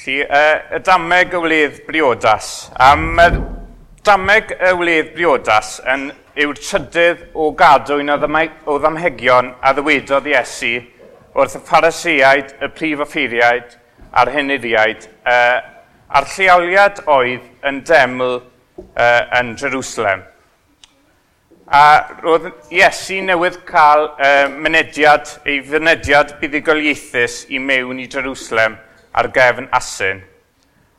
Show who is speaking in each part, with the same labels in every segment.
Speaker 1: Felly, uh, y dameg y wledd briodas. A mae'r dameg y wledd briodas yn, yw'r trydydd o gadwyn o, o ddamhegion a ddywedodd Iesu wrth y pharaseiaid, y prif offeiriaid a'r henyddiaid, uh, a'r lleoliad oedd yn deml uh, yn Jerusalem. A roedd Iesu newydd cael uh, mynediad, ei fynediad buddigoliaethus i mewn i Jerusalem – ar gefn asyn,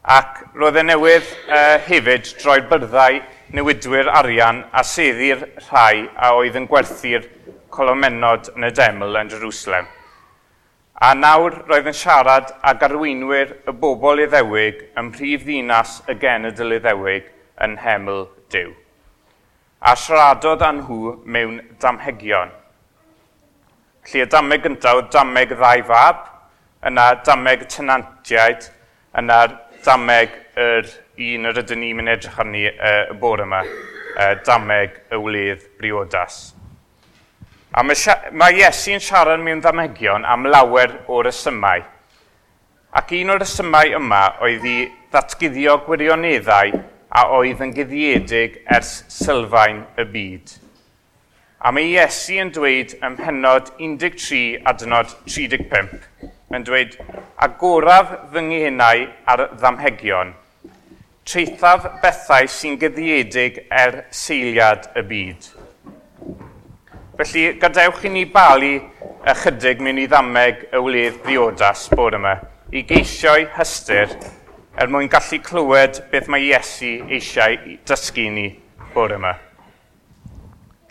Speaker 1: ac roedd e newydd uh, hefyd droi byrddau newidwyr arian a seddi'r rhai a oedd yn gwerthu'r colomenod yn y deml yn Jerusalem. A nawr roedd yn siarad ag arweinwyr y bobl iddewig ym mhrif ddinas y genedl iddewig yn heml Dyw. A siaradodd â nhw mewn damhegion. Lly y dameg gyntaf oedd dameg ddau fab, yna dameg tenantiaid, yna dameg yr un yr ydyn ni'n mynd edrych arni uh, y bore yma, uh, dameg y wledd briodas. A mae, mae Iesu'n siarad mewn ddamegion am lawer o'r ysymau. Ac un o'r ysymau yma oedd i ddatguddio gwirioneddau a oedd yn guddiedig ers sylfaen y byd. A mae Iesu yn dweud ym mhenod 13 adnod 35. Mae'n dweud, agoraf fy nghenau ar ddamhegion, treithaf bethau sy'n gyddiedig er seiliad y byd. Felly, gadewch i ni balu ychydig mewn i ddameg y wledd briodas bod yma, i geisio'i hystyr er mwyn gallu clywed beth mae Iesu eisiau dysgu ni bod yma.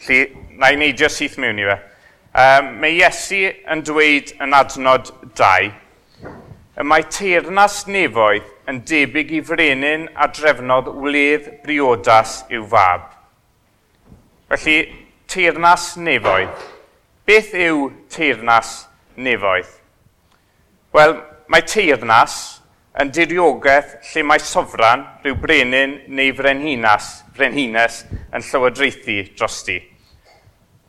Speaker 1: Felly, na i neidio syth mewn i fe. Um, mae Iesu yn dweud yn adnod 2, y mae teirnas nefoedd yn debyg i frenin a drefnod wledd briodas i'w fab. Felly, teirnas nefoedd. Beth yw teirnas nefoedd? Wel, mae teirnas yn diriogaeth lle mae sofran, rhyw brenin neu frenhinas, frenhines yn llywodraethu drosti.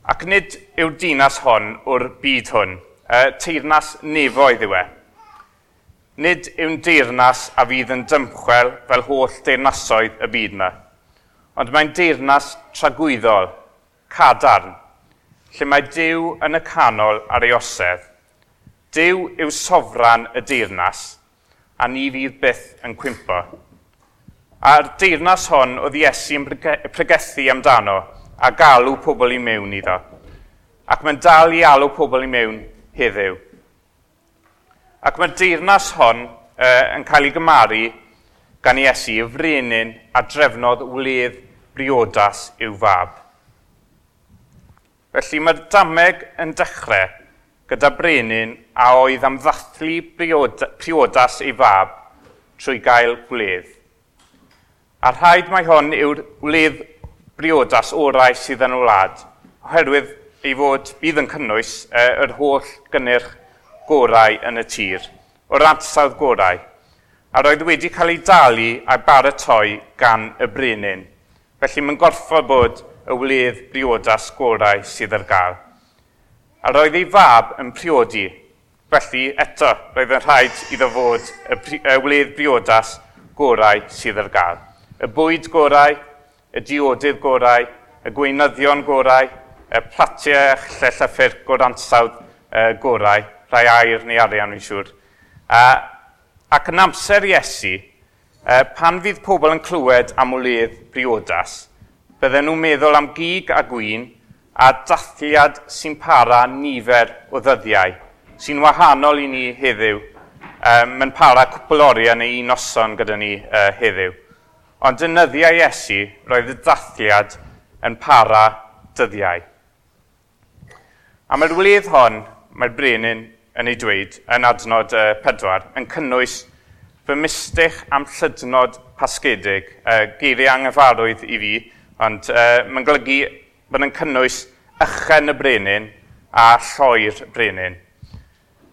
Speaker 1: Ac nid yw dinas hon o'r byd hwn, e, teirnas nefoedd yw e. Nid yw'n deirnas a fydd yn dymchwel fel holl deirnasoedd y byd yma. Ond mae'n deirnas tragwyddol, cadarn, lle mae Dyw yn y canol ar ei osedd. Dyw yw sofran y deirnas, a ni fydd byth yn cwympo. A'r deirnas hon oedd Iesu yn pregethu amdano, a galw pobl i mewn iddo. Ac mae'n dal i alw pobl i mewn heddiw. Ac mae'r deyrnas hon uh, yn cael ei gymaru gan Iesu y frenin a drefnodd wledd briodas i'w fab. Felly mae'r dameg yn dechrau gyda brenin a oedd am ddathlu priodas ei fab trwy gael gwledd. A rhaid mae hon yw'r wledd briodas orau sydd yn wlad, oherwydd ei fod bydd yn cynnwys uh, yr holl gynnyrch gorau yn y tir, o'r ansawdd gorau, a roedd wedi cael ei dalu a baratoi gan y brenin. Felly mae'n gorfod bod y wledd briodas gorau sydd ar gael. A roedd ei fab yn priodi, felly eto roedd yn rhaid iddo fod y, y wledd briodas gorau sydd ar gael. Y bwyd gorau y diodydd gorau, y gweinyddion gorau, y platiau llell a ffyrc o'r ansawdd e, gorau, rhai air neu arian fi'n siŵr. A, ac yn amser Iesu, e, pan fydd pobl yn clywed am wledd briodas, bydden nhw'n meddwl am gig a gwyn a dathliad sy'n para nifer o ddyddiau, sy'n wahanol i ni heddiw. Um, mae'n para cwpl oriau neu un noson gyda ni uh, heddiw. Ond yn nyddiau Iesu roedd y dathliad yn para dyddiau. A mae'r wledd hon, mae'r brenin yn ei dweud yn adnod uh, pedwar, yn cynnwys fy mystych am llydnod pasgedig, uh, geiriau anghyfarwydd i fi, ond uh, mae'n golygu bod yn cynnwys ychen y brenin a lloi'r brenin.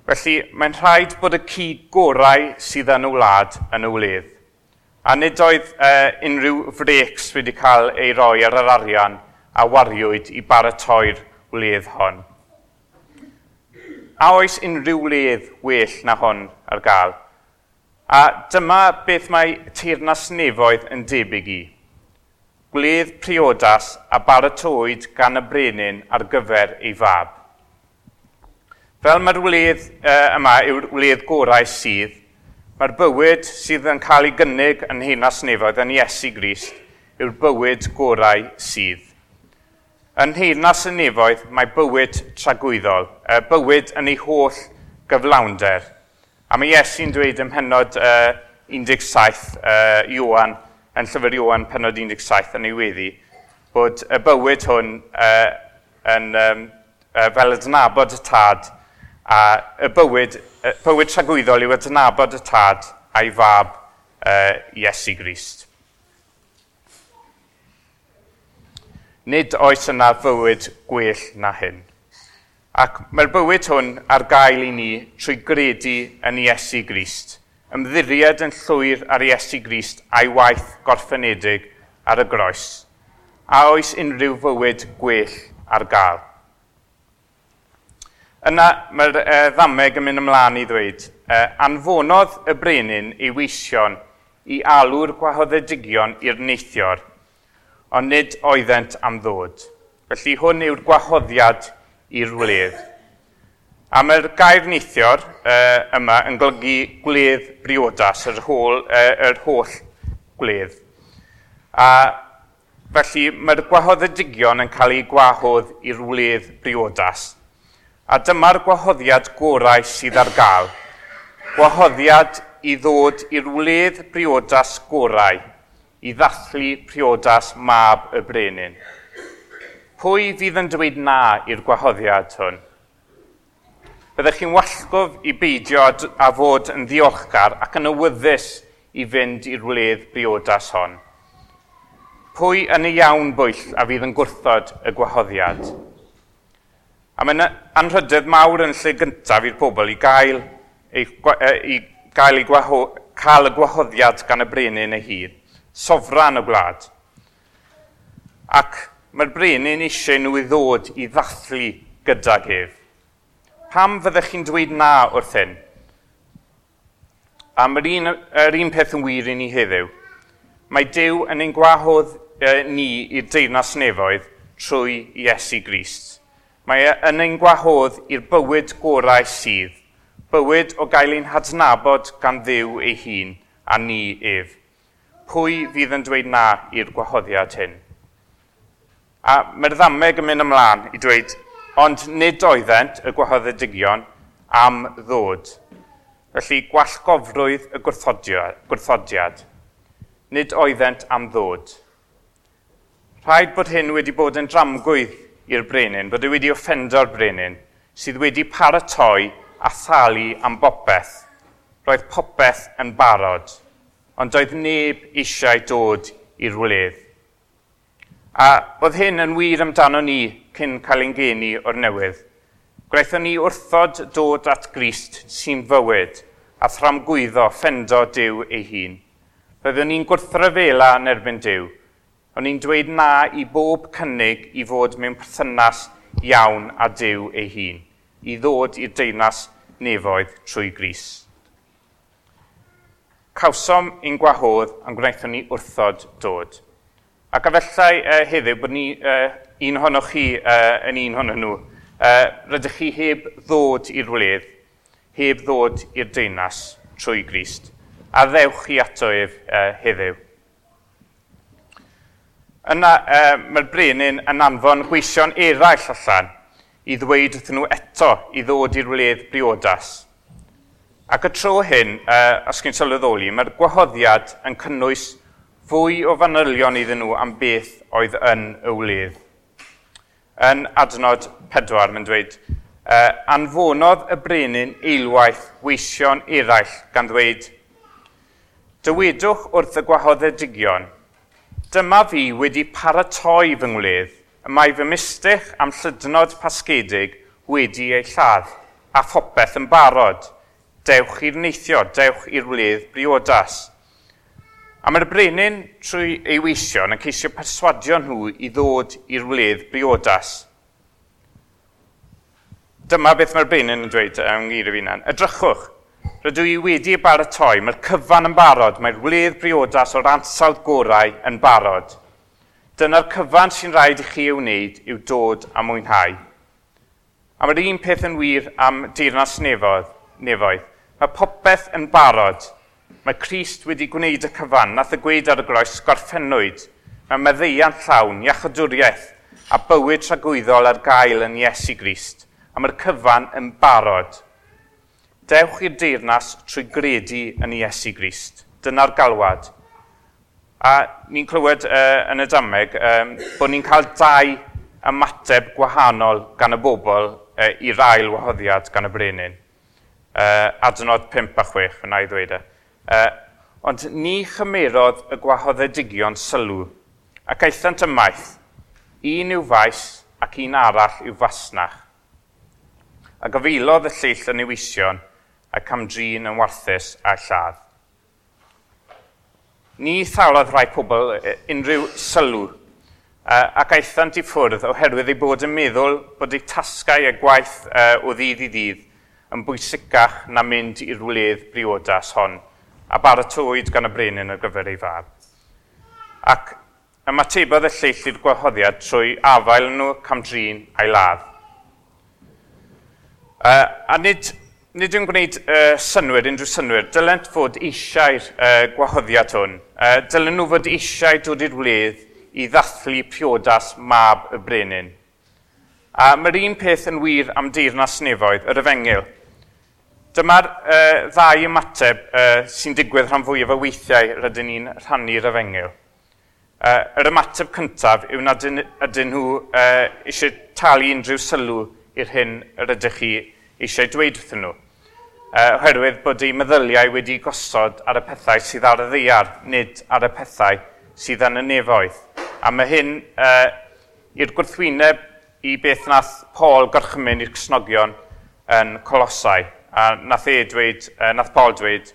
Speaker 1: Felly, mae'n rhaid bod y ci gorau sydd yn y wlad yn y wledd. A nid oedd uh, unrhyw frecs wedi cael ei roi ar yr arian a wariwyd i baratoi'r wledd hon. A oes unrhyw wledd well na hon ar gael. A dyma beth mae teirnas nefoedd yn debyg i. Gwledd priodas a baratoed gan y brenin ar gyfer ei fab. Fel mae'r wledd uh, yma yw'r wledd gorau sydd, Mae'r bywyd sydd yn cael ei gynnig yn Hinas Nefoedd yn Iesu Grist yw'r bywyd gorau sydd. Yn Hinas y Nefoedd mae bywyd tragwyddol, y bywyd yn ei holl gyflawnder. A mae Iesu'n dweud ym mhenod uh, 17 uh, Iwan, yn llyfr Iwan penod 17 yn ei weddi, bod y bywyd hwn uh, yn, um, uh, fel adnabod y tad a y bywyd bywyd tragwyddol yw adnabod y tad a'i fab uh, Iesu Grist. Nid oes yna fywyd gwell na hyn. Ac mae'r bywyd hwn ar gael i ni trwy gredu yn Iesu Grist, ymddiried yn llwyr ar Iesu Grist a'i waith gorffenedig ar y groes. A oes unrhyw fywyd gwell ar gael. Yna mae'r e, ddameg yn mynd ymlaen i ddweud, e, anfonodd y brenin ei weision i alw'r gwahoddedigion i'r neithiwr, ond nid oeddent am ddod. Felly hwn yw'r gwahoddiad i'r wledd. A mae'r gair neithiwr uh, yma yn golygu gwledd briodas, yr holl, uh, yr holl gwledd. A felly mae'r gwahoddedigion yn cael ei gwahodd i'r wledd briodas. A dyma'r gwahoddiad gorau sydd ar gael. Gwahoddiad i ddod i'r wledd briodas gorau, i ddathlu priodas mab y brenin. Pwy fydd yn dweud na i'r gwahoddiad hwn? Byddech chi'n wallgof i beidio a fod yn ddiolchgar ac yn awyddus i fynd i'r wledd briodas hon. Pwy yn y iawn bwyll a fydd yn gwrthod y gwahoddiad? A mae'n anrhydedd mawr yn lle gyntaf i'r pobl i gael, i, i, gael ei gwaho, cael y gwahoddiad gan y brenin ei hun, sofran y gwlad. Ac mae'r brenin eisiau nhw i ddod i ddathlu gyda ef. Pam fyddech chi'n dweud na wrth hyn? A mae'r un, er un peth yn wir i ni heddiw. Mae Dyw yn ein gwahodd e, ni i'r deyrnas nefoedd trwy Iesu Grist. Mae e yn ein gwahodd i'r bywyd gorau sydd, bywyd o gael ein hadnabod gan ddiw ei hun a ni ef. Pwy fydd yn dweud na i'r gwahoddiad hyn? A mae'r ddameg yn mynd ymlaen i dweud, ond nid oeddent y gwahoddedigion am ddod. Felly gwallgofrwydd y gwrthodiad. Nid oeddent am ddod. Rhaid bod hyn wedi bod yn dramgwydd i'r brenin, bod e wedi offendo'r brenin, sydd wedi paratoi a thalu am bopeth. Roedd popeth yn barod, ond doedd neb eisiau dod i'r wledd. A oedd hyn yn wir amdano ni cyn cael ein geni o'r newydd. Gwnaethon ni wrthod dod at grist sy'n fywyd a thramgwyddo ffendo Dyw ei hun. Byddwn ni'n gwrthryfela yn erbyn Dyw, O'n i'n dweud na i bob cynnig i fod mewn perthynas iawn a Dyw ei hun, i ddod i'r deunas nefoedd trwy gris. Cawsom ein gwahodd am gwnaethon ni wrthod dod. Ac a fellai uh, e, heddiw bod ni, uh, un ohonoch chi uh, yn un honno nhw, uh, rydych chi heb ddod i'r wledd, heb ddod i'r deunas trwy grist, a ddewch chi ato ef uh, heddiw yna e, mae'r brenin yn anfon gweision eraill allan i ddweud wrthyn nhw eto i ddod i'r wledd briodas. Ac y tro hyn, e, os gen sylweddoli, mae'r gwahoddiad yn cynnwys fwy o fanylion iddyn nhw am beth oedd yn y wledd. Yn adnod 4, mae'n dweud, e, anfonodd y brenin eilwaith weision eraill gan ddweud, Dywedwch wrth y gwahoddedigion – Dyma fi wedi paratoi fy ngwledd, y mae fy mistych am llydnod pasgedig wedi ei lladd, a phopeth yn barod. Dewch i'r neithio, dewch i'r wledd briodas. A mae'r brenin trwy ei weision yn ceisio perswadio nhw i ddod i'r wledd briodas. Dyma beth mae'r brenin yn dweud yng Nghyr y Finan. Edrychwch, Rydw i wedi y baratoi, mae'r cyfan yn barod, mae'r wledd briodas o'r ansawdd gorau yn barod. Dyna'r cyfan sy'n rhaid i chi ei wneud yw dod a mwynhau. A mae'r un peth yn wir am dirnas nefodd, nefoedd. Mae popeth yn barod. Mae Christ wedi gwneud y cyfan, nath y gweud ar y groes gorffennwyd. Mae meddeiant llawn, iachadwriaeth, a bywyd tragwyddol ar gael yn Iesu Grist, a mae'r cyfan yn barod. Dewch i'r deyrnas trwy gredu yn Iesu Grist. Dyna'r galwad. A ni'n clywed uh, yn y dameg um, bod ni'n cael dau ymateb gwahanol gan y bobl uh, i'r ail wahoddiad gan y brenin. Uh, adnod 5 a 6, fyna i ddweud e. Uh, ond ni chymerodd y gwahoddedigion sylw ac eithant ymaith. Un yw faes ac un arall yw fasnach. A gyfilodd y lleill yn iwision ac am drin yn warthus a lladd. Ni thalodd rhai pobl e, unrhyw sylw ac aethant i ffwrdd oherwydd ei bod yn meddwl bod eu tasgau a gwaith e, o ddydd i ddydd yn bwysicach na mynd i'r wledd briodas hon a baratwyd gan y brenin ar gyfer ei fab. Ac ymatebodd y lleill i'r gwahoddiad trwy afael nhw camdrin a'i ladd. Uh, a nid nid yw'n gwneud uh, synwyr, unrhyw synwyr, dylent fod eisiau'r uh, gwahoddiad hwn. Uh, dylen nhw fod eisiau dod i'r wledd i ddathlu priodas mab y brenin. A mae'r un peth yn wir am deyrnas nefoedd, yr efengil. Dyma'r uh, ddau ymateb uh, sy'n digwydd rhan fwyaf o weithiau rydyn ni'n rhannu'r efengil. Uh, yr ymateb cyntaf yw nad ydyn nhw uh, eisiau talu unrhyw sylw i'r hyn yr ydych chi eisiau dweud wrthyn nhw oherwydd bod ei meddyliau wedi gosod ar y pethau sydd ar y ddiar, nid ar y pethau sydd yn y nefoedd. A mae hyn uh, i'r gwrthwyneb i beth nath Paul gorchymyn i'r cysnogion yn Colosau. A nath, e dweud, uh, nath Paul dweud,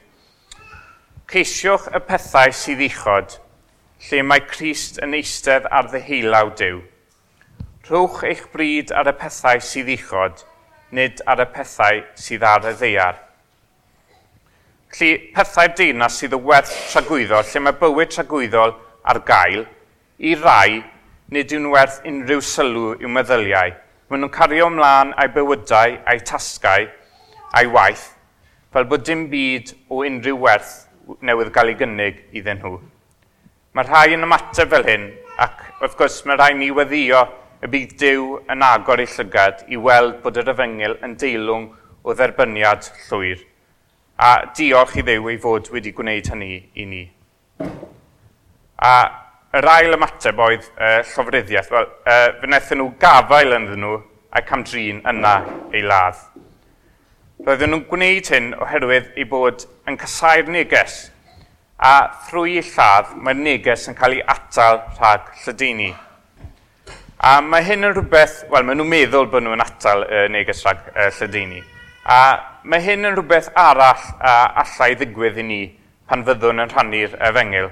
Speaker 1: Ceisiwch y pethau sydd uchod, lle mae Crist yn eistedd ar ddeheilaw Dyw. Rhowch eich bryd ar y pethau sydd uchod, nid ar y pethau sydd ar y ddeiar. Felly, pethau'r dinas sydd y werth tragwyddo, lle mae bywyd tragwyddol ar gael, i rai nid yw'n werth unrhyw sylw i'w meddyliau. Maen nhw'n cario ymlaen a'u bywydau, a'u tasgau, a'u waith, fel bod dim byd o unrhyw werth newydd gael ei gynnig iddyn nhw. Mae rhai yn ymateb fel hyn, ac wrth gwrs mae rhai ni weddio y bydd Dyw yn agor ei llygad i weld bod yr yfengil yn deilwng o dderbyniad llwyr. A diolch i ddew ei fod wedi gwneud hynny i ni. A yr ail ymateb oedd e, llofruddiaeth. Wel, e, fe wnaethon nhw gafael ynddyn nhw a camdrin yna ei ladd. Roedden nhw'n gwneud hyn oherwydd ei bod yn casau'r neges a thrwy ei lladd mae'r neges yn cael ei atal rhag lledaenu. A mae hyn yn rhywbeth, wel, maen nhw'n meddwl bod nhw'n atal y neges rhag uh, lledaenu. A mae hyn yn rhywbeth arall a allai ddigwydd i ni pan fyddwn yn rhannu'r efengil.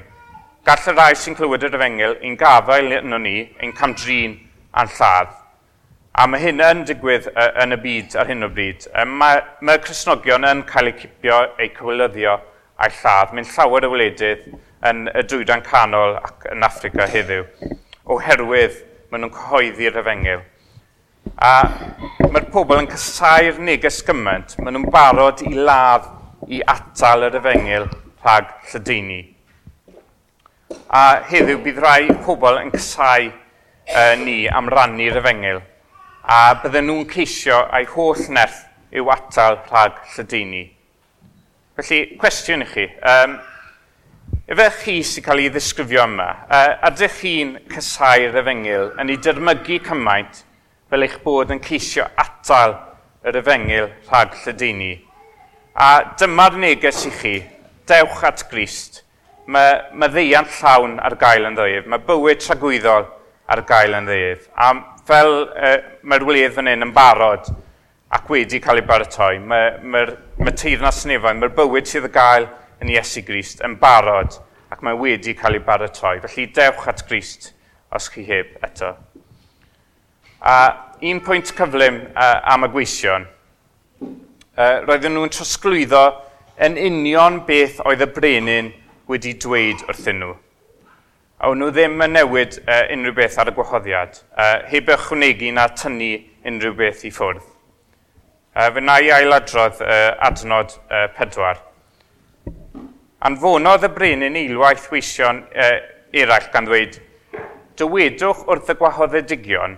Speaker 1: Gall y rai sy'n clywed yr efengil ein gafael yno ni, ein camdrin a'n lladd. A mae hyn yn digwydd yn y byd ar hyn o bryd. Mae, mae Cresnogion yn cael eu cipio, eu cywilyddio a'i lladd. Mae'n llawer y wledydd yn y drwydan canol ac yn Africa heddiw oherwydd maen nhw'n cyhoeddi'r efengil. A mae'r pobl yn casau'r neges gymaint, maen nhw'n barod i ladd i atal yr efengil rhag lledaenu. A heddiw bydd rhai pobl yn casau uh, ni am rannu'r efengil a bydden nhw'n ceisio a'i holl nerth i'w atal rhag lledaenu. Felly, cwestiwn i chi. Um, Efe chi sy'n cael ei ddisgrifio yma, uh, ydych chi'n cysau'r efengil yn ei dyrmygu cymaint fel eich bod yn ceisio atal yr efengil rhag lledaenu. A dyma'r neges i chi, dewch at Grist. Mae, mae ddeiant llawn ar gael yn ddeif, mae bywyd tragwyddol ar gael yn ddeif. A fel uh, mae'r wledd fan hyn yn barod ac wedi cael ei baratoi, mae'r mae, mae, mae teirnas nefoedd, mae'r bywyd sydd y gael yn Iesu Grist yn barod ac mae wedi cael ei baratoi. Felly dewch at Grist os chi heb eto. A un pwynt cyflym uh, am y gweision. Uh, e, roedden nhw'n trosglwyddo yn union beth oedd y brenin wedi dweud wrthyn nhw. A nhw ddim yn newid uh, unrhyw beth ar y gwahoddiad, uh, heb ychwanegu na tynnu unrhyw beth i ffwrdd. Uh, fe na i ailadrodd uh, adnod uh, pedwar. Anfonodd y brenin eilwaith weision e, eraill gan ddweud, dywedwch wrth y gwahoddedigion,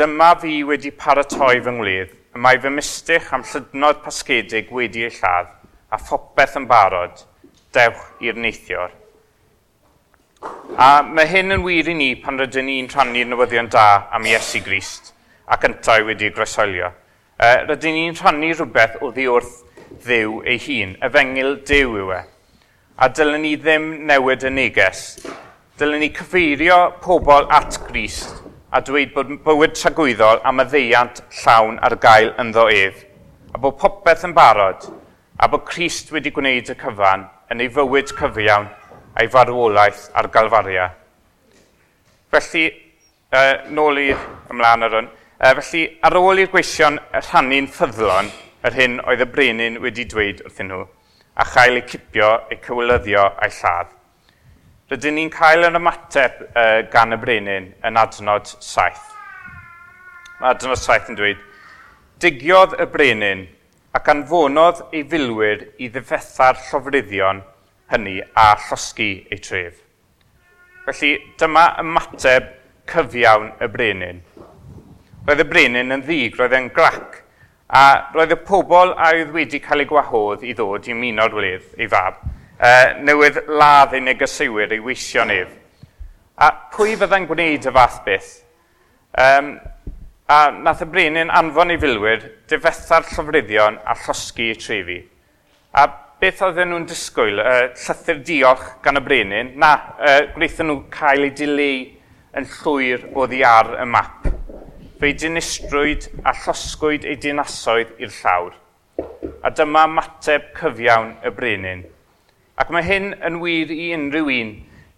Speaker 1: dyma fi wedi paratoi fy ngwlydd, y mae fy mystych am llydnod pasgedig wedi ei lladd, a phopeth yn barod, dewch i'r neithiwr. A mae hyn yn wir i ni pan rydyn ni'n rhannu'r newyddion da am Iesu Grist ac yntau wedi groesolio. E, rydyn ni'n rhannu rhywbeth o ddi wrth ddew ei hun. Efengil dew yw e a dylen ni ddim newid y neges. Dylen ni cyfeirio pobl at Grist a dweud bod bywyd tragwyddol am y ddeiant llawn ar gael yn ddo ef, a bod popeth yn barod, a bod Christ wedi gwneud y cyfan yn ei fywyd cyfiawn a'i farwolaeth ar galfaria. Felly, uh, nôl i ymlaen ar hwn, uh, felly ar ôl i'r gweision rhannu'n ffyddlon yr hyn oedd y brenin wedi dweud wrthyn nhw, a chael eu cipio, eu cywilyddio a'i lladd. Rydyn ni'n cael yr ymateb uh, gan y brenin yn adnod saith. Mae adnod saith yn dweud, Digiodd y brenin ac anfonodd ei filwyr i ddifetha'r llofruddion hynny a llosgu eu tref. Felly dyma ymateb cyfiawn y brenin. Roedd y brenin yn ddig, roedd e'n grac, A roedd y pobl a oedd wedi cael ei gwahodd i ddod i muno'r wledd ei fab, e, newydd ladd ei negeseuwyr ei weisio nef. A pwy fyddai'n gwneud y fath beth? Um, a nath y brenin anfon ei filwyr difetha'r llofruddion a llosgu eu trefi. A beth oedden nhw'n disgwyl? Y uh, llythyr diolch gan y brenin? Na, uh, gwnaethon nhw cael ei dileu yn llwyr o ddi ar y map fe'i dinistrwyd a llosgwyd ei dinasoedd i'r llawr. A dyma mateb cyfiawn y brenin. Ac mae hyn yn wir i unrhyw un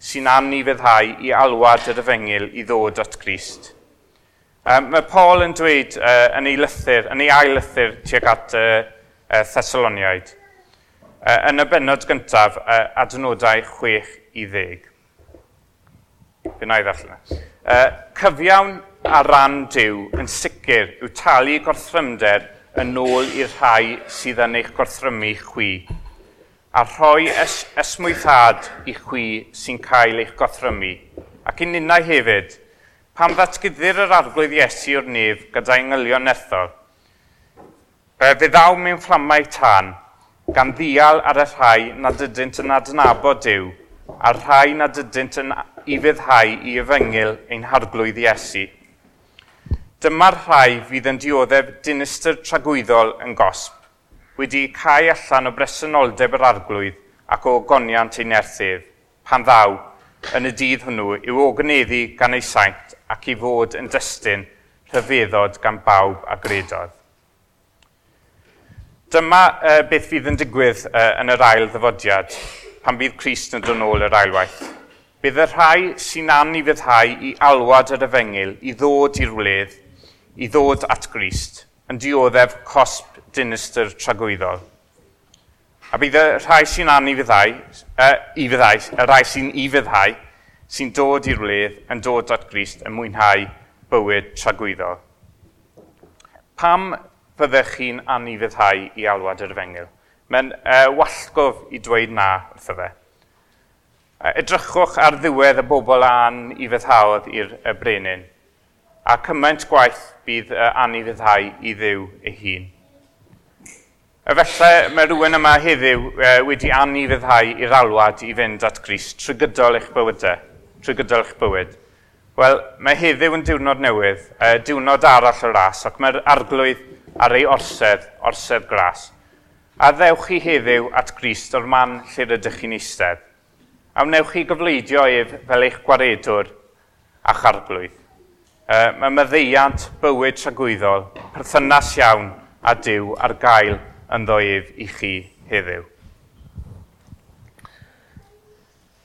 Speaker 1: sy'n anifeddhau i alwad yr yfengil i ddod at Grist. Um, mae Paul yn dweud uh, yn ei lythyr, yn ei ail lythyr tuag at uh, uh, Thessaloniaid. Uh, yn y benod gyntaf, uh, adnodau 6 i 10. Fe na i ddallan. Uh, cyfiawn a ran diw yn sicr yw talu gorthrymder yn ôl i'r rhai sydd yn eich gorthrymu chwi, a rhoi es esmwythad i chwi sy'n cael eich gorthrymu. Ac yn unnau hefyd, pam ddatgyddir yr arglwydd Iesu o'r nef gyda englynion nethol, fe ddaw mewn fflamau tan gan ddial ar y rhai nad ydynt yn adnabod Dyw, a'r rhai nad ydynt yn i fyddhau i efengyl ein harglwydd Iesu dyma'r rhai fydd yn dioddef dinistyr tragwyddol yn gosb, wedi cael allan o bresenoldeb yr arglwydd ac o goniant ein erthyf, pan ddaw yn y dydd hwnnw yw o gan ei saint ac i fod yn destun rhyfeddod gan bawb a gredodd. Dyma uh, beth fydd yn digwydd uh, yn yr ail ddyfodiad, pan bydd Christ yn dod nôl yr ailwaith. Bydd y rhai sy'n anodd i fyddhau i alwad yr efengil i ddod i'r wledd i ddod at Grist yn dioddef cosb dinistyr tragwyddol. A bydd y rhai sy'n anu fyddai, uh, i fyddai, y rhai sy'n i fyddai, sy'n dod i'r wledd yn dod at Grist yn mwynhau bywyd tragwyddol. Pam fyddech chi'n anifyddhau i alwad yr efengil? Mae'n uh, wallgof i dweud na wrtho fe. Uh, edrychwch ar ddiwedd y bobl an i feddhaodd i'r brenin a cymaint gwaith bydd uh, aniddhau i ddiw ei hun. Efallai mae rhywun yma heddiw uh, wedi aniddhau i'r alwad i fynd at Gris trwy gydol eich bywydau, trwy gydol eich bywyd. Wel, mae heddiw yn diwrnod newydd, uh, diwrnod arall y ras, ac mae'r arglwydd ar ei orsedd, orsedd glas. A ddewch chi heddiw at Grist o'r man lle rydych chi'n eistedd. A wnewch chi gyfleidio ef fel eich gwaredwr a charglwydd uh, mae myddeiant bywyd tragwyddol, perthynas iawn a diw ar gael yn ddoef i chi heddiw.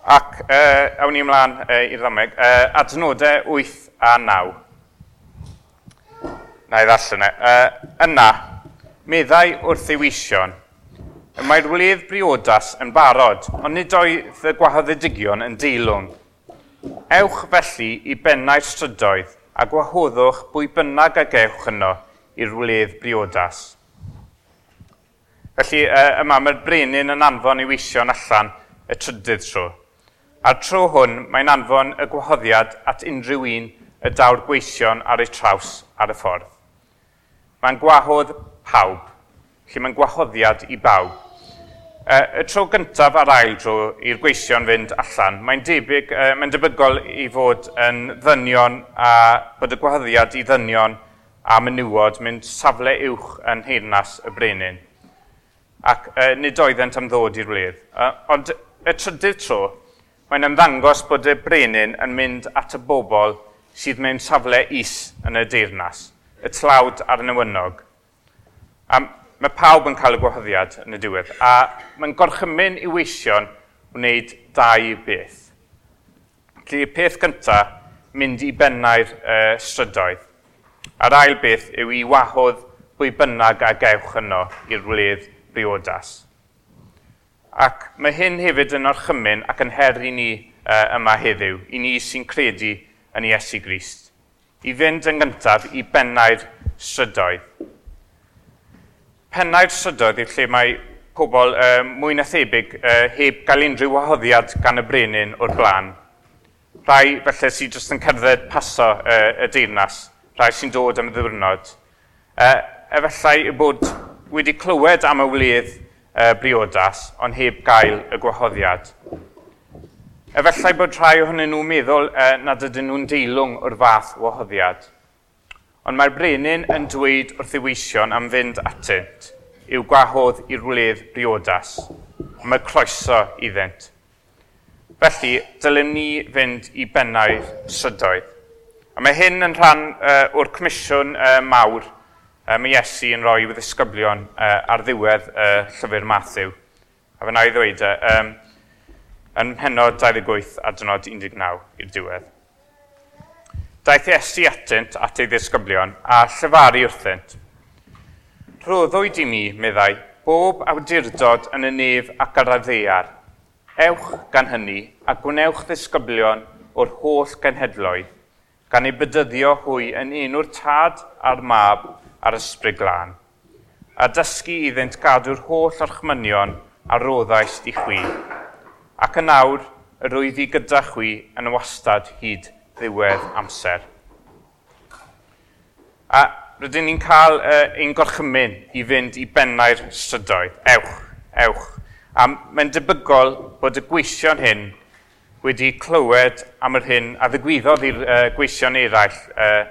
Speaker 1: Ac uh, awn ni ymlaen uh, i'r ddameg. Uh, adnodau 8 a 9. Na i ddallan e. Uh, yna, meddai wrth ei wision, y mae'r wledd briodas yn barod, ond nid oedd y gwahoddedigion yn deilwng. Ewch felly i bennau'r strydoedd, a gwahoddwch bwy bynnag a gewch yno i'r wledd briodas. Felly yma mae'r brenin yn anfon i weision allan y trydydd tro. A'r tro hwn mae'n anfon y gwahoddiad at unrhyw un y dawr gweision ar eu traws ar y ffordd. Mae'n gwahodd pawb, lle mae'n gwahoddiad i bawb y tro gyntaf a'r ail tro i'r gweision fynd allan, mae'n debyg, mae'n debygol i fod yn ddynion a bod y gwahoddiad i ddynion a menywod mynd safle uwch yn heirnas y brenin. Ac uh, nid oeddent am ddod i'r wledd. Uh, ond y trydydd tro, mae'n ymddangos bod y brenin yn mynd at y bobl sydd mewn safle is yn y deyrnas, y tlawd a'r newynog. Um, mae pawb yn cael y gwahoddiad yn y diwedd. A mae'n gorchymyn i weision wneud dau beth. Felly, peth cyntaf, mynd i bennau'r uh, strydoedd. A'r ail beth yw i wahodd pwy bynnag a gewch yno i'r wledd briodas. Ac mae hyn hefyd yn orchymyn ac yn her i ni uh, yma heddiw, i ni sy'n credu yn Iesu Grist. I fynd yn gyntaf i bennau'r strydoedd pennau'r sydoedd i'r lle mae pobl uh, mwy na thebyg uh, heb gael unrhyw wahoddiad gan y brenin o'r blaen. Rhai felly sydd jyst yn cerdded paso uh, y deyrnas, rhai sy'n dod am y ddiwrnod. Uh, efallai y bod wedi clywed am y wledd uh, briodas, ond heb gael y gwahoddiad. Efallai bod rhai ohonyn nhw'n meddwl uh, nad ydyn nhw'n deilwng o'r fath wahoddiad ond mae'r brenin yn dweud wrth i weision am fynd atynt i'w gwahodd i'r wledd riodas. Mae croeso iddynt. Felly, dylem ni fynd i bennau'r sydoedd. A mae hyn yn rhan uh, o'r comisiwn uh, mawr uh, mae Iesu yn rhoi wrth ysgyblion uh, ar ddiwedd uh, llyfr Matthew. A fe na i ddweud, uh, um, yn henod 28 a dynod 19 i'r diwedd daeth Iesu atynt at ei ddisgyblion a llyfaru wrthynt. Rhoddwyd i mi, meddai, bob awdurdod yn y nef ac ar y ddeiar. Ewch gan hynny a gwnewch ddisgyblion o'r holl genhedloedd, gan ei bydyddio hwy yn enw'r tad a'r mab a'r ysbryd glân, a dysgu iddynt gadw'r holl archmynion a roddais i chwi, ac yn awr yr oedd i gyda chwi yn wastad hyd ddiwedd amser. A rydyn ni'n cael uh, ein gorchymyn i fynd i bennau'r strydoedd. Ewch, ewch. A mae'n debygol bod y gweision hyn wedi clywed am yr hyn a ddigwyddodd i'r uh, gweision eraill uh,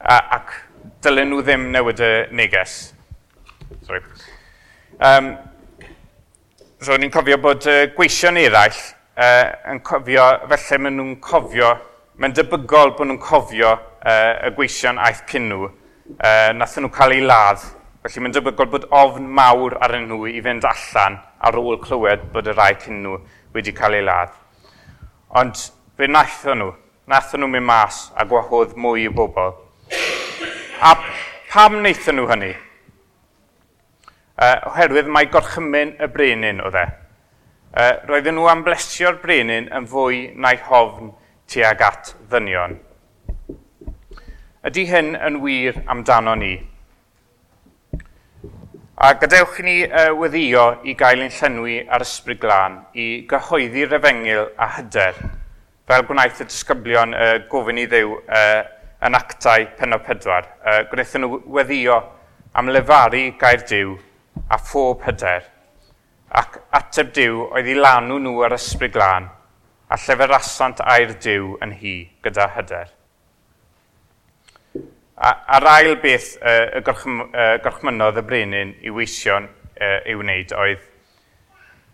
Speaker 1: a, ac dylen nhw ddim newid y neges. Sorry. Um, so, ni'n cofio bod uh, gweision eraill uh, yn cofio, felly maen nhw'n cofio, mae'n debygol bod nhw'n cofio uh, y gweision aeth cyn nhw. Uh, nath nhw cael ei ladd, felly mae'n debygol bod ofn mawr ar nhw i fynd allan ar ôl clywed bod y rai cyn nhw wedi cael ei ladd. Ond fe naethon nhw, naethon nhw mynd mas a gwahodd mwy o bobl. A pam wnaethon nhw hynny? Uh, oherwydd mae gorchymyn y brenin o dde uh, roedden nhw am blesio'r brenin yn fwy na'i hofn tuag at ddynion. Ydy hyn yn wir amdano ni? A gadewch ni uh, weddio i gael ein llenwi ar ysbryd glân i gyhoeddi refengil a hyder, fel gwnaeth y disgyblion uh, gofyn i ddew uh, yn actau penod pedwar. Uh, gwnaethon nhw weddio am lefaru gair diw a phob hyder – ac ateb Dyw oedd i lanw nhw ar ysbryd glân, a llefer asant air Dyw yn hi gyda hyder. A, a'r ail beth uh, y gorchm, uh, gorchmynodd y brenin i weision uh, i wneud oedd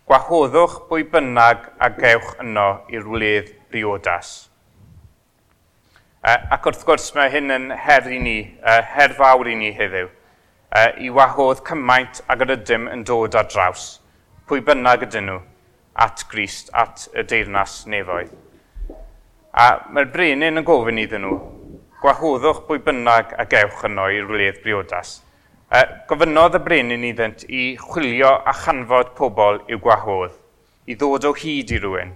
Speaker 1: Gwahoddwch bwy bynnag a gewch yno i'r wledd briodas. Uh, ac wrth gwrs mae hyn yn her i ni, uh, her fawr i ni heddiw, uh, i wahodd cymaint ag yr ydym yn dod ar draws – pwy bynnag ydyn nhw, at Grist, at y deyrnas nefoedd. A mae'r brenin yn gofyn iddyn nhw, gwahoddwch pwy bynnag a gewch yno i'r wledd briodas. E, gofynodd y brenin iddynt i chwilio a chanfod pobl i'w gwahodd, i ddod o hyd i rhywun.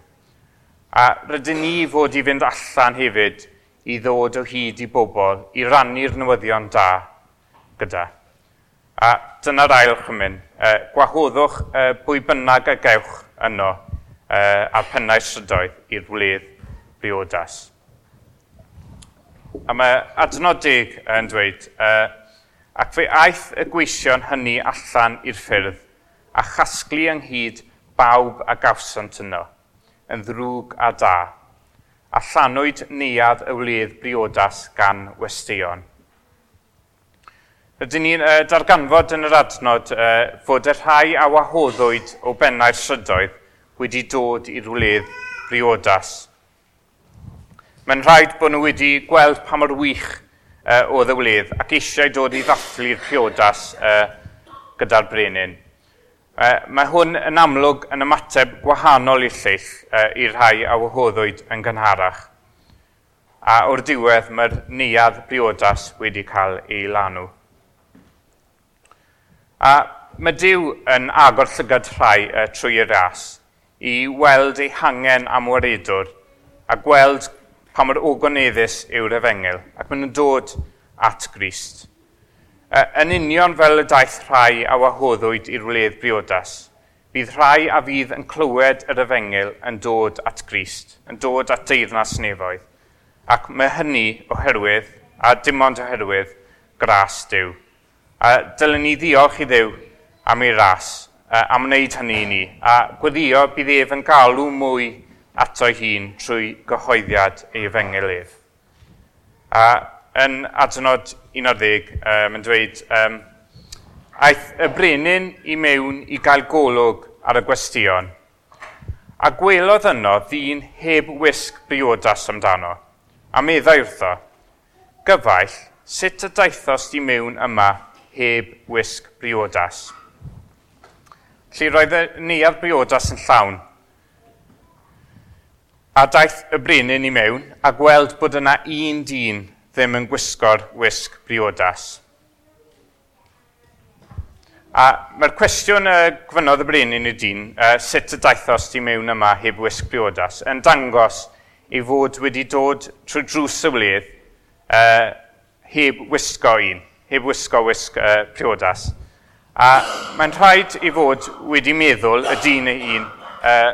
Speaker 1: A rydyn ni fod i fynd allan hefyd i ddod o hyd i bobl i rannu'r newyddion da gyda. A dyna'r ail chymyn. E, gwahoddwch e, bwy bynnag y gewch yno e, a'r pennau strydoedd i'r wledd briodas. A mae adnod dig yn dweud, e, ac fe aeth y gweision hynny allan i'r ffyrdd a chasglu ynghyd bawb a gawsant yno, yn ddrwg a da, a llanwyd neuad y wledd briodas gan westeion Rydyn ni'n uh, darganfod yn yr adnod uh, fod y rhai a wahoddwyd o bennau'r sydoedd wedi dod i rwledd briodas. Mae'n rhaid bod nhw wedi gweld pa mor wych uh, o ddywledd ac eisiau dod i ddathlu'r priodas uh, gyda'r brenin. Uh, mae hwn yn amlwg yn ymateb gwahanol i'r lleill uh, i'r rhai a wahoddwyd yn gynharach. A o'r diwedd mae'r neuad briodas wedi cael ei lanw. A mae Dyw yn agor llygad rhai uh, trwy y ras i weld ei hangen am waredwr a gweld pa mor ogoneddus yw'r efengil ac maen nhw'n dod at Grist. Uh, yn union fel y daeth rhai a wahoddwyd i'r wledd briodas, bydd rhai a fydd yn clywed yr efengil yn dod at Grist, yn dod at deirnas nefoedd, ac mae hynny oherwydd, a dim ond oherwydd, gras Dyw. A dylen ni ddiolch i ddew am ei ras, uh, am wneud hynny i ni, a gweddio bydd ef yn galw mwy ato ei hun trwy gyhoeddiad ei efengelydd. A yn adnod 11, um, yn dweud, um, aeth y brenin i mewn i gael golwg ar y gwestion, a gwelodd yno ddyn heb wisg briodas amdano, a meddai wrtho, gyfaill, sut y daethos di mewn yma heb wisg briodas. Lly roedd y neuad briodas yn llawn. A daeth y brenin i mewn a gweld bod yna un dyn ddim yn gwisgo'r wisg briodas. A mae'r cwestiwn y gwynodd y brenin i dyn, uh, sut y daethos di mewn yma heb wisg briodas, yn dangos ei fod wedi dod trwy drws y wledd uh, heb wisgo un heb wisgo wisg uh, priodas. A mae'n rhaid i fod wedi meddwl y dyn y un. Uh,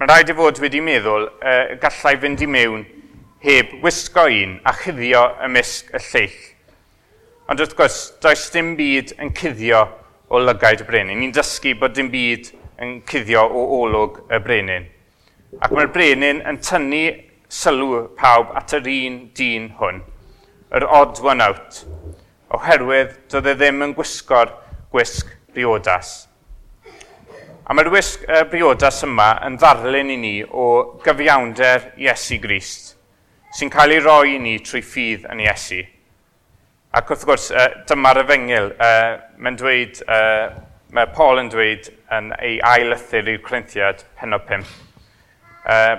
Speaker 1: mae'n rhaid i fod wedi meddwl uh, gallai fynd i mewn heb wisgo un a chuddio ymysg y lleill. Ond wrth gwrs, does dim byd yn cuddio o lygaid y brenin. Ni'n dysgu bod dim byd yn cuddio o olwg y brenin. Ac mae'r brenin yn tynnu sylw pawb at yr un dyn hwn, yr odd one out oherwydd doedd e ddim yn gwisgo'r gwisg briodas. A mae'r wisg y briodas yma yn ddarlun i ni o gyfiawnder Iesu Grist, sy'n cael ei roi i ni trwy ffydd yn Iesu. Ac wrth gwrs, dyma'r efengil. Mae'n dweud, mae Paul yn dweud yn ei ailythyr i'r Corinthiad, pen penod 5.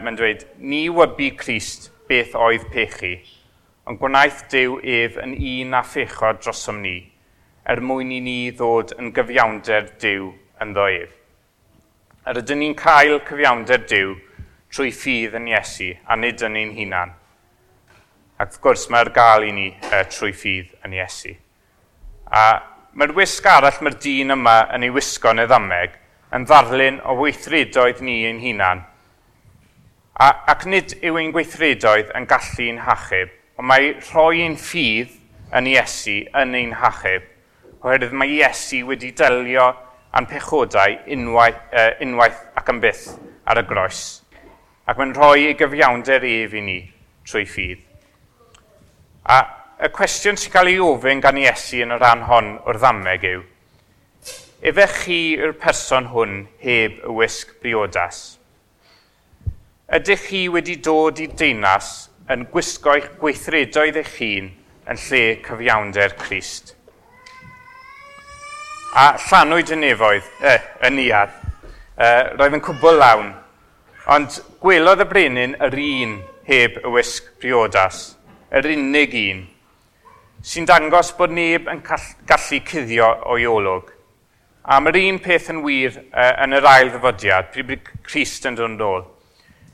Speaker 1: Mae'n dweud, ni wybu Crist beth oedd pechu, ond gwnaeth Dyw ef yn un a phechod drosom ni, er mwyn i ni ddod yn gyfiawnder Dyw yn ddo ef. Yr ydyn ni'n cael cyfiawnder Dyw trwy ffydd yn Iesu, a nid yn ein hunan. Ac wrth gwrs mae'r gael i ni uh, trwy ffydd yn Iesu. A mae'r wisg arall mae'r dyn yma yn ei wisgo yn y ddameg yn ddarlun o weithredoedd ni ein hunan. A, ac nid yw ein gweithredoedd yn gallu'n hachub, Ond mae rhoi ein ffydd yn Iesu yn ein hachub, oherwydd mae Iesu wedi delio a'n pechodau unwaith, uh, unwaith ac yn byth ar y groes. Ac mae'n rhoi ei gyfiawnder ef i ni trwy ffydd. A y cwestiwn sy'n cael ei ofyn gan Iesu yn y rhan hon o'r ddameg yw, efe chi yw'r person hwn heb y wisg briodas? Ydych chi wedi dod i deunas yn gwisgo'ch gweithredoedd eich hun yn lle cyfiawnder Christ. A llanwyd y nefoedd, eh, y niad, eh, roedd yn cwbl lawn, ond gwelodd y brenin yr un heb y wisg priodas, yr unig un, sy'n dangos bod neb yn gallu cuddio o'i olwg. A mae'r un peth yn wir uh, yn yr ail ddyfodiad, pryd bydd Christ yn dod yn ôl.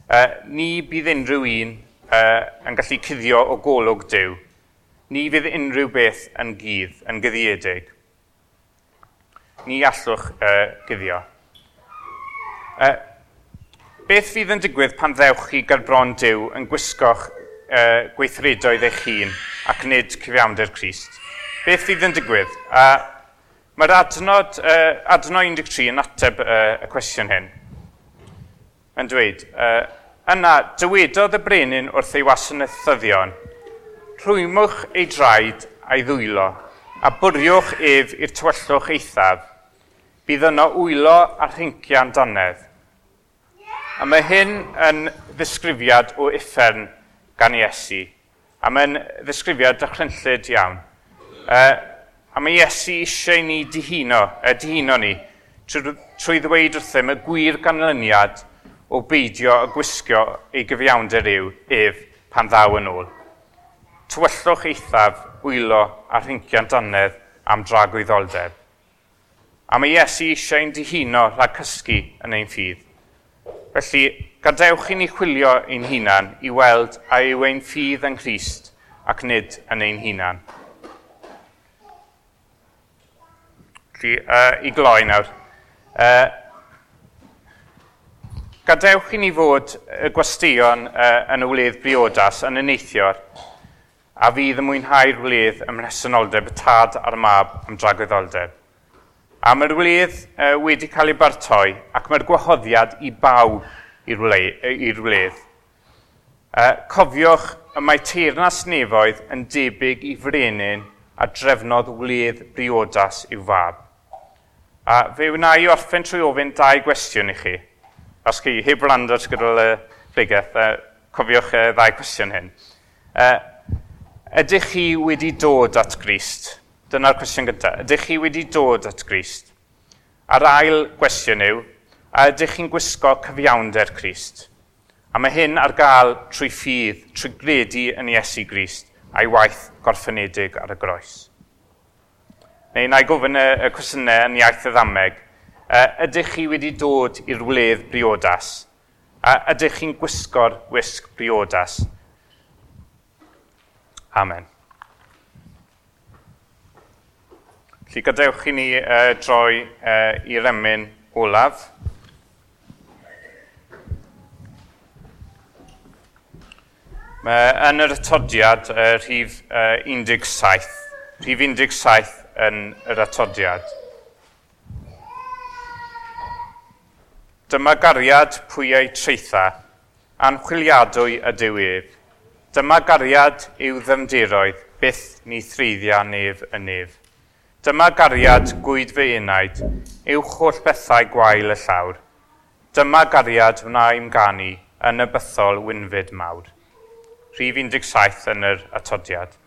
Speaker 1: Uh, ni bydd unrhyw un uh, yn gallu cuddio o golwg Dyw. Ni fydd unrhyw beth yn gydd, yn gyddiedig. Ni allwch uh, gyddio. Uh, beth fydd yn digwydd pan ddewch chi gan bron Dyw yn gwisgo'ch uh, gweithredoedd eich hun ac nid cyfiawnder Christ? Beth fydd yn digwydd? Uh, mae'r adnod, uh, adnod 13 yn ateb uh, y cwestiwn hyn. Yn dweud, uh, Yna dywedodd y brenin wrth ei wasanaethyddion, rhwymwch ei draed a'i ddwylo, a bwriwch ef i'r tywyllwch eithaf, bydd yno wylo a rhincian danedd. A mae hyn yn ddisgrifiad o uffern gan Iesu. A mae'n ddisgrifiad dychrynllid iawn. Uh, a mae Iesu eisiau ni dihuno, e, dihuno ni trwy, trwy ddweud wrthym y gwir ganlyniad o beidio y gwisgo ei gyfiawnder yw ef pan ddaw yn ôl. Tywyllwch eithaf wylo a rhincian dannedd am dragwyddoldeb. A mae Iesu eisiau ein dihuno rhag cysgu yn ein ffydd. Felly, gadewch i ni chwilio ein hunan i weld a yw ein ffydd yn Christ ac nid yn ein hunan. Felly, uh, i gloi nawr. Uh, Gadewch i ni fod y gwesteion uh, yn y wledd briodas yn y neithiwr, a fydd y mwynhau'r wledd ym mhresenoldeb y tad a'r mab am dragwyddoldeb. A mae'r wledd uh, wedi cael ei bartoi ac mae'r gwahoddiad i baw i'r wledd. Uh, cofiwch y mae teirnas nefoedd yn debyg i frenin a drefnodd wledd briodas i'w fab. A fe wna i orffen trwy ofyn dau gwestiwn i chi. Os chi heb rand at gyda'r pregeth, uh, cofiwch y uh, ddau cwestiwn hyn. Uh, ydych chi wedi dod at Grist? Dyna'r cwestiwn gyntaf. Ydych chi wedi dod at Grist? A'r ail gwestiwn yw, a ydych chi'n gwisgo cyfiawnder Crist? A mae hyn ar gael trwy ffydd, trwy gredu yn Iesu Grist a'i waith gorffenedig ar y groes. Neu na i gofyn y, y cwestiynau yn iaith y ddameg ydych chi wedi dod i'r wledd briodas? A ydych chi'n gwisgo'r wisg briodas? Amen. Felly gadewch i ni uh, droi uh, i'r emyn olaf. Mae yn yr atodiad uh, rhif uh, 17, rhif 17 yn yr atodiad. Dyma gariad pwyau treitha, anchwiliadwy y diwydd. E. Dyma gariad yw ddymdiroedd, byth ni thriddia nef y nef. Dyma gariad gwyd fy unaid, uwch holl bethau gwael y llawr. Dyma gariad wnaim ganu yn y bythol wynfyd mawr. Rhif 17 yn yr atodiad.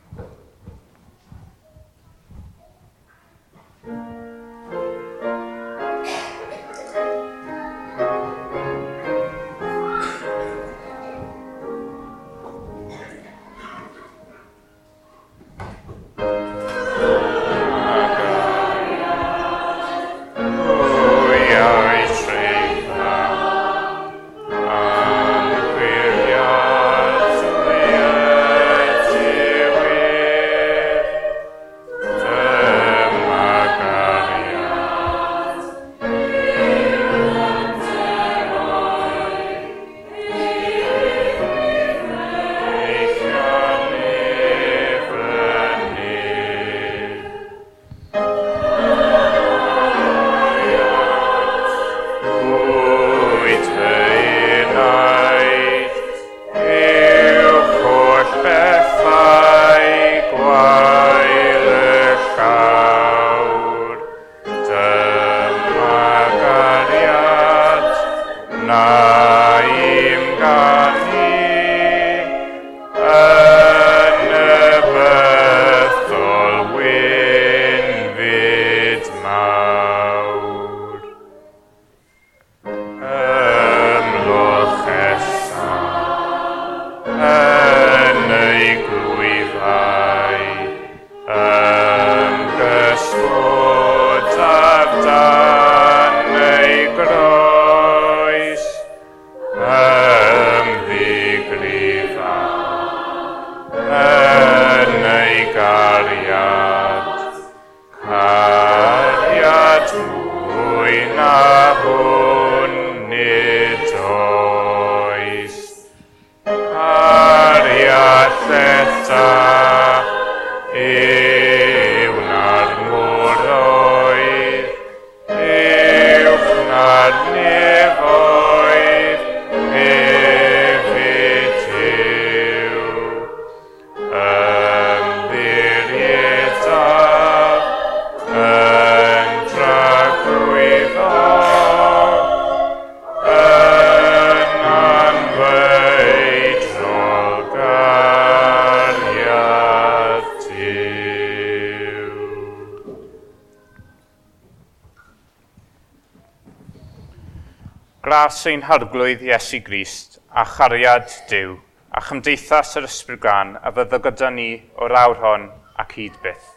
Speaker 1: perthynas ein harglwydd Iesu Grist a chariad Dyw a chymdeithas yr Ysbryd Gan a fydda gyda ni o'r awr hon ac hyd byth.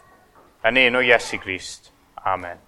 Speaker 1: Yn enw Iesu Grist. Amen.